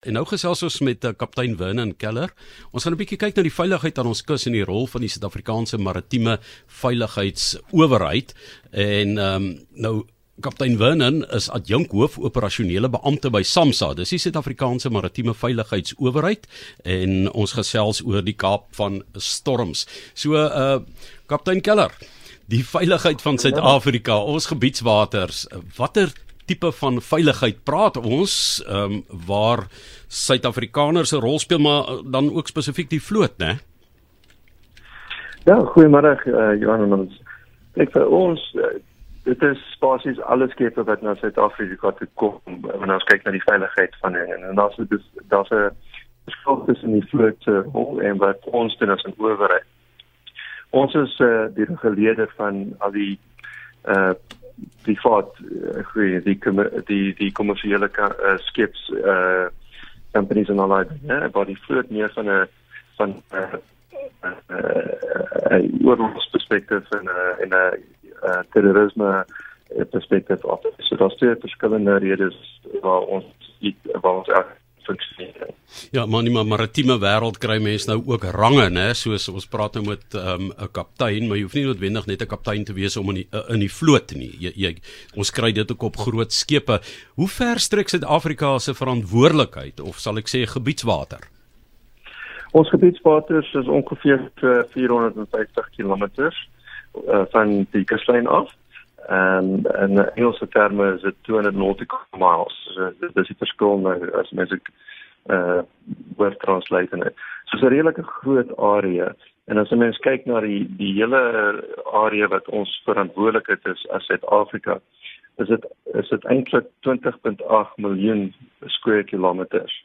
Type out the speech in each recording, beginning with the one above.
En nou gesels ons met uh, kaptein Vernon Keller. Ons gaan 'n bietjie kyk na die veiligheid aan ons kus en die rol van die Suid-Afrikaanse Maritieme Veiligheidsowerheid. En ehm um, nou kaptein Vernon is adjunk hoof operasionele beampte by SAMSA. Dis die Suid-Afrikaanse Maritieme Veiligheidsowerheid en ons gesels oor die Kaap van storms. So uh kaptein Keller, die veiligheid van Suid-Afrika, ons gebiedswaters, watter tipe van veiligheid praat ons ehm um, waar Suid-Afrikaners 'n rol speel maar eh, dan ook spesifiek die vloot, né? Ja, goeiemôre uh, Johan en ons. Ek vir ons uh, dit is basies alles skepe wat na Suid-Afrika toe kom wanneer ons kyk na die veiligheid van hulle en daar's dus daar's 'n verskil tussen die vloot se rol en wat ons doen as 'n owerheid. Ons is uh, die reguleerder van al die uh privaat uh, die die die kommersiële uh, skeps uh companies en al daai ja maar die vloot meer van 'n van 'n uh, uh, uh, oorlogsperspektief en 'n uh, en 'n uh, terrorisme perspektief op so daar's twee verskillende redes waar ons waar ons funksioneer. Ja, maar in die maritieme wêreld kry mense nou ook range, né? Soos ons praat nou met ehm, 'n um, kaptein, maar jy hoef nie noodwendig net 'n kaptein te wees om in die uh, in die vloot nie. Jy, jy ons kry dit ook op groot skepe. Hoe ver strek Suid-Afrika se verantwoordelikheid of sal ek sê gebiedswater? Ons gebiedswater is ongeveer 450 km uh, van die kuslyn af en en in Engelse terme is dit 200 nautical miles. So dit is die verskil nou as mens ek uh word translate in. So dis 'n redelike groot area en as 'n mens kyk na die die hele area wat ons verantwoordelik het is as Suid-Afrika is dit is dit eintlik 20.8 miljoen square kilometers.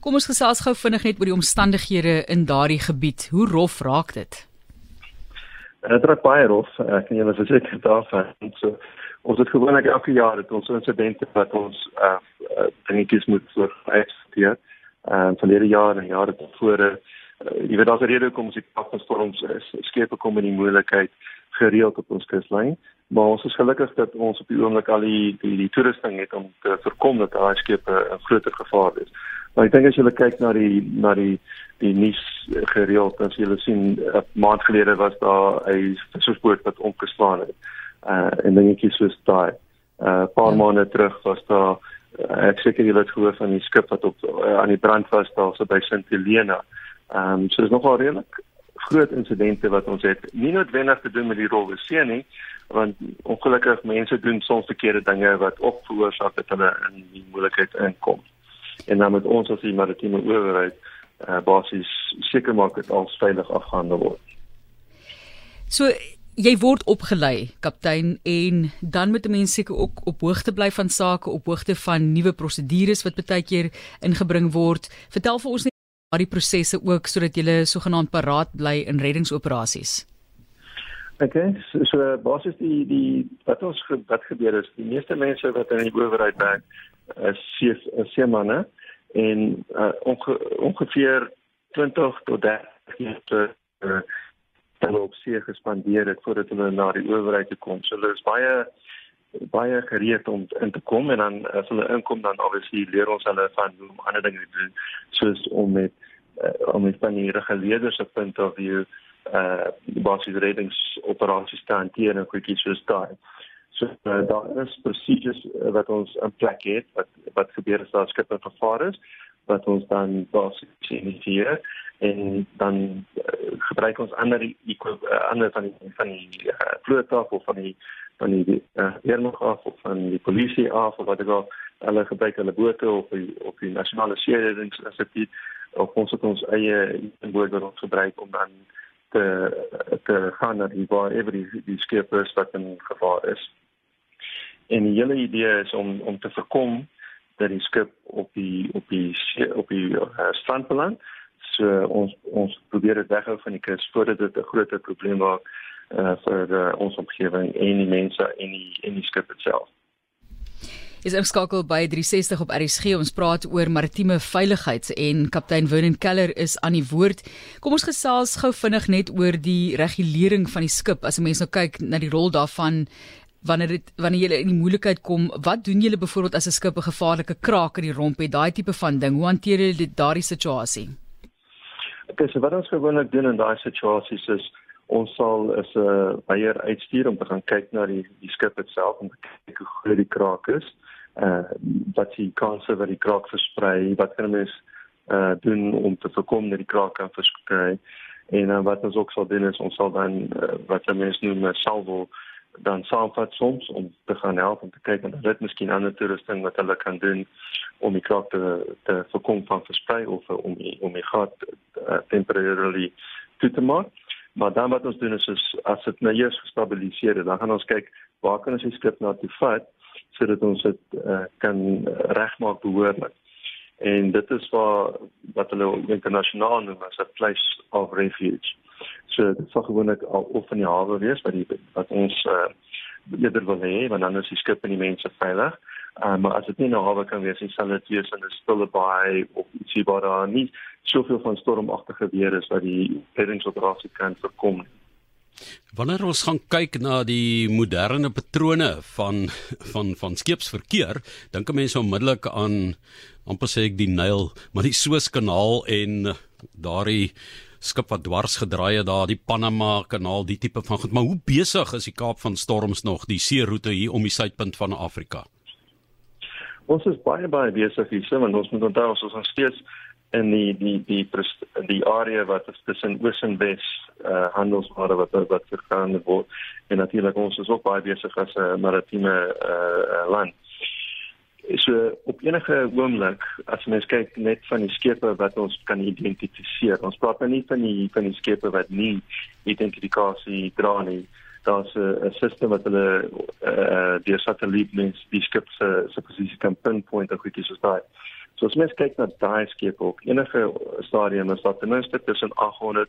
Kom ons gesels gou vinnig net oor die omstandighede in daardie gebied. Hoe rof raak dit? Dit raak baie rof. Ek kan julle verseker daarvan. So ons het gewoonlik elke jaar het ons insidente wat ons uh, uh dingetjies moet vooruitsteek. Ehm uh, verlede jaar en jare tevore, uh, jy weet daar's 'n rede hoekom ons die storms is. Skepe kom in die moeilikheid gereeld op ons kuslyn, maar ons is gelukkig dat ons op die oomblik al die die, die toerusting het om te voorkom dat daai skepe 'n groter gevaar is. Maar ek dink as jy kyk na die na die die nuus gereeld as jy sien 'n maand gelede was daar 'n vissersboot wat omgeslaan het. Uh en dingetjies soos daai. Uh paar ja. maande terug was daar uh, ek seker jy het gehoor van die skip wat op uh, aan die brand was daar so by Sint Helena. Ehm um, so is nogal redelik groot insidente wat ons het. Nie noodwendig te doen met die rol see nie, want ongelukkig mense doen soms verkeerde dinge wat op veroorsaak dat hulle in die moeilikheid inkom. En dan met ons as die maritieme owerheid uh, basies seker maak dit alles veilig afgehandel word. So jy word opgelei kaptein en dan moet 'n mens seker ook op hoogte bly van sake, op hoogte van nuwe prosedures wat baie keer ingebring word. Vertel vir ons net daardie prosesse ook sodat jy sogenaamd paraat bly in reddingsoperasies. Okay, so, so basies die die wat ons wat gebeur is, die meeste mense wat in die owerheid werk, is seemanne en uh, onge ongeveer 20 tot 30 jaar uh, hulle op see gespandeer het voordat hulle na die owerheid toe kom. So hulle is baie baie gereed om in te kom en dan as hulle inkom dan obviously leer ons hulle van hoe om ander dinge te doen soos om met uh, om met van die reguleerders se punt of view uh basiese reddingsoperasies te hanteer en kwikkies soos daai. So uh, daar is procedures uh, wat ons in plek het wat wat gebeur as daar skippe gevaar is wat ons dan basies initieer en dan uh, gebruik ons ander uh, ander van die, van die uh, vloot af of van die van die uh, af of van die polisie af of wat ook al hulle gebruik hulle bote of die, op die nasionale seereddingsinstituut of ons het ons eie boot wat ons gebruik om dan te te gaan na die waar ever die, die skip is wat in gevaar is. En die hele idee is om om te voorkom dat die skip op die op die op die uh, strand beland. So ons ons probeer dit weghou van die kus voordat dit 'n groter probleem word uh, vir uh, ons omgewing en die mense en die en die skip self. Is ingeskakel by 360 op RSG. Ons praat oor maritieme veiligheid en kaptein Vernon Keller is aan die woord. Kom ons gesels gou vinnig net oor die regulering van die skip. As 'n mens nou kyk na die rol daarvan wanneer dit wanneer jy in die moeilikheid kom, wat doen julle byvoorbeeld as 'n skip 'n gevaarlike kraak in die romp het, daai tipe van ding? Hoe hanteer julle dit daardie situasie? Okay, so wat ons gewoonlik doen in daai situasies is ons sal is 'n uh, beier uitstuur om te gaan kyk na die die skip self om te kyk hoe groot die kraak is. Uh wat die kanse wat die kraak versprei, wat kan mens uh doen om te voorkom dat die kraak kan versprei? En uh, wat ons ook sal doen is ons sal dan uh, wat mense noem 'n salvo dan saamvat soms om te gaan help om te kyk en dit miskien ander toerusting wat hulle kan doen om die kraak te te voorkom van versprei of om die, om die gat uh, temporarily toe te maak. Maar dan wat ons doen is, is as dit nou eers gestabiliseer het, dan gaan ons kyk waar kan ons die skip na toe vat sodat ons dit uh, kan regmaak behoorlik. En dit is waar wat hulle internasionaal noem as 'n place of refuge. So dit sal gewoonlik al of in die hawe wees wat die wat ons uh, eerder wil hê, want dan is die skip en die mense veilig. Uh, maar as dit nie in die hawe kan wees, sal dit wees in 'n stille baai of ietsie waar daar nie soveel van stormagtige weer is wat die reddingsoperasie kan voorkom. Wanneer ons gaan kyk na die moderne patrone van van van skeepsverkeer, dink mense onmiddellik aan amper sê ek die Nyl, maar die Suezkanaal en daardie skip wat dwars gedraai het daar die Panama kanaal die tipe van goed. Maar hoe besig is die Kaap van Storms nog die seeroete hier om die suidpunt van Afrika? Ons is baie baie besig hier want ons moet onthou ons is nog steeds in die die die die, area wat tussen oos en wes uh, handelsware wat wat vergaan word en natuurlik ons is ook baie besig as 'n maritieme uh, land so op enige oomblik as mens kyk net van die skepe wat ons kan identifiseer. Ons praat nou nie van die van die skepe wat nie identifikasie dra nie. Daar's 'n stelsel wat hulle uh, die satelliet mens die skip se se posisie kan pinpoint of goedjies soos daai. So as mens kyk na daai skepe op enige stadium is daar ten minste tussen 800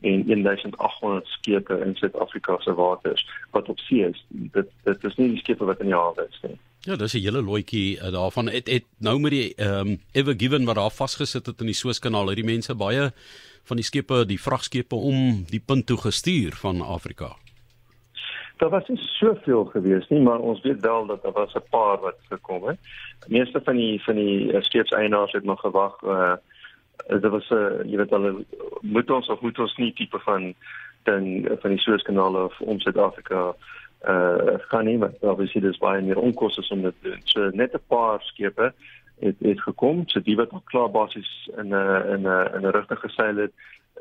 en 1800 skepe in Suid-Afrika se waters wat op see is. Dit dit is nie die skepe wat in die hawe is nie. Ja, dis 'n hele loetjie uh, daarvan. Het het nou met die ehm um, Ever Given wat daar vasgesit het in die Suezkanaal, het die mense baie van die skepe, die vragskepe om die punt toe gestuur van Afrika. Daar was nie soveel gewees nie, maar ons weet wel dat daar was 'n paar wat gekom het. Die meeste van die van die uh, skeepseienaars het nog gewag. Uh, dit was 'n uh, jy weet hulle moet ons of moet ons nie tipe van dan van die Suezkanaal of om Suid-Afrika uh gaan nie want obviously dis baie meer onkoste om dit doen. So net 'n paar skepe het het gekom, so die wat al klaar basies in 'n in 'n in 'n rigting geseil het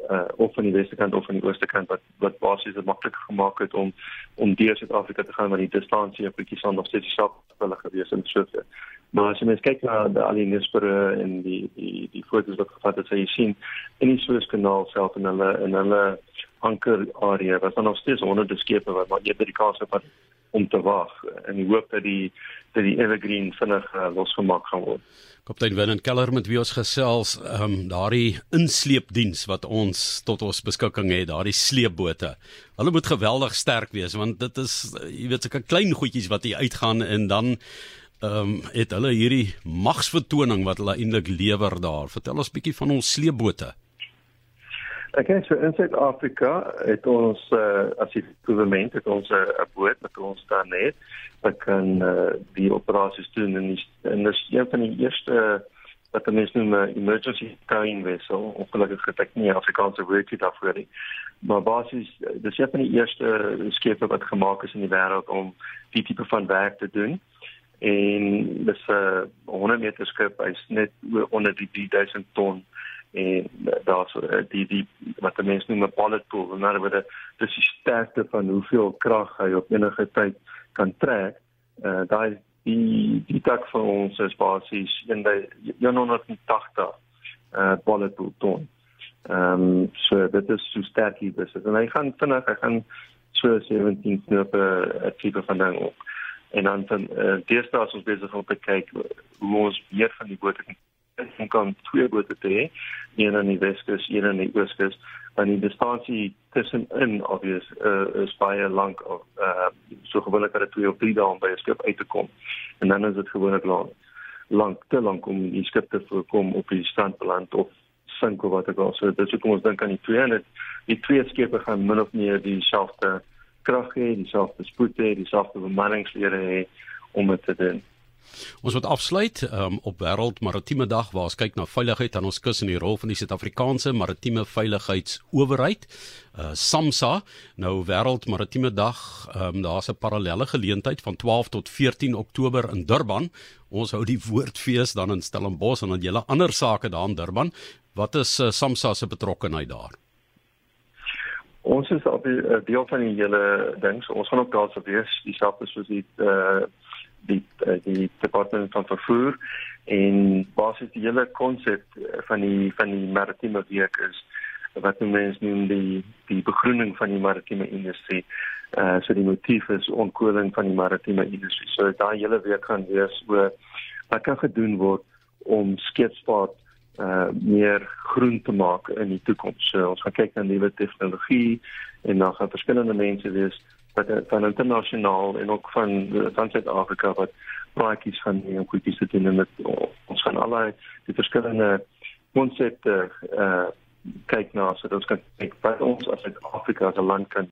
uh of van die weste kant of van die ooste kant wat wat basies dit maklik gemaak het om om deur Suid-Afrika te gaan want die distansie op bietjie sonder steeds dieselfde hulle gewees in so 'n Maar as jy mens kyk na die al die nuusbere en die die die foto's wat gevat het, sê jy sien in die Suezkanaal self en hulle en hulle anker area was dan nog steeds honderde skepe wat maar eerder die kans het om te wag die hoop dat die dat die evergreen vinnig uh, losgemaak gaan word. Kaptein Winnen Keller met wie ons gesels, ehm um, daardie insleepdiens wat ons tot ons beskikking het, daardie sleepbote. Hulle moet geweldig sterk wees want dit is jy weet sulke klein goedjies wat hier uitgaan en dan ehm um, het hulle hierdie magsvertoning wat hulle eintlik lewer daar. Vertel ons bietjie van ons sleepbote. Ek kyk so in Suid-Afrika het ons uh, as die regering het ons eh, 'n uh, boot wat ons daar net wat kan uh, die operasies doen. En die, en dis een van die eerste wat mense noem 'n emergency carrying vessel ongelukkig het ek nie Afrikaanse woordjie daarvoor nie. Maar basies dis een van die eerste skepe wat gemaak is in die wêreld om die tipe van werk te doen. En dis 'n uh, 100 meter skip hy's net onder die 3000 ton en daar's eh, die die wat mense noem 'n bullet pool en nou word dit die sterkte van hoeveel krag hy op enige tyd kan trek. Uh daai die die tak van ons is basies in die 180 uh bullet pool ton. Ehm um, so dit is so sterk hier dis. En hy gaan vinnig, hy gaan so 17 knope 'n tipe van ding op. En dan dan uh, deesdae is ons besig om te kyk hoe ons weer van die bote kan en kan twee bote te hê, een aan die Weskus, een aan die Ooskus, want die distansie tussenin obvious uh, is baie lank of uh, so gewoonlik dat dit twee of drie dae om by 'n skip uit te kom. En dan is dit gewoonlik lank lank te lank om die skip te voorkom op die strand beland of sink of wat ook al. So dit is hoekom ons dink aan die twee en dit die twee skepe gaan min of meer dieselfde krag hê, dieselfde spoed hê, dieselfde bemanningslede hê om dit te doen. Ons moet afsluit um, op Wêreld Maritieme Dag waar ons kyk na veiligheid aan ons kus en die rol van die Suid-Afrikaanse Maritieme Veiligheidsowerheid, uh, SAMSA. Nou Wêreld Maritieme Dag, um, daar's 'n parallelle geleentheid van 12 tot 14 Oktober in Durban. Ons hou die woordfees dan in Stellenbosch en dan julle ander sake daar in Durban. Wat is uh, SAMSA se betrokkeheid daar? Ons is op die uh, deel van die hele ding. So ons gaan ook daar sou wees, dieselfde soos die uh, die eh, die departement van vervoer en basies die hele konsep van die van die maritieme week is wat mense noem die die begroening van die maritieme industrie. Uh so die motief is onkoeling van die maritieme industrie. So daai hele week gaan wees oor wat kan gedoen word om skeepsvaart uh meer groen te maak in die toekoms. So ons gaan kyk na nuwe tegnologie en dan gaan verskillende mense wees wat van internasionaal en ook van van Suid-Afrika wat praatjies van die goedjies te doen met ons van allerlei die verskillende konsepte uh kyk na sodat ons kan kyk wat ons as Suid-Afrika as 'n land kan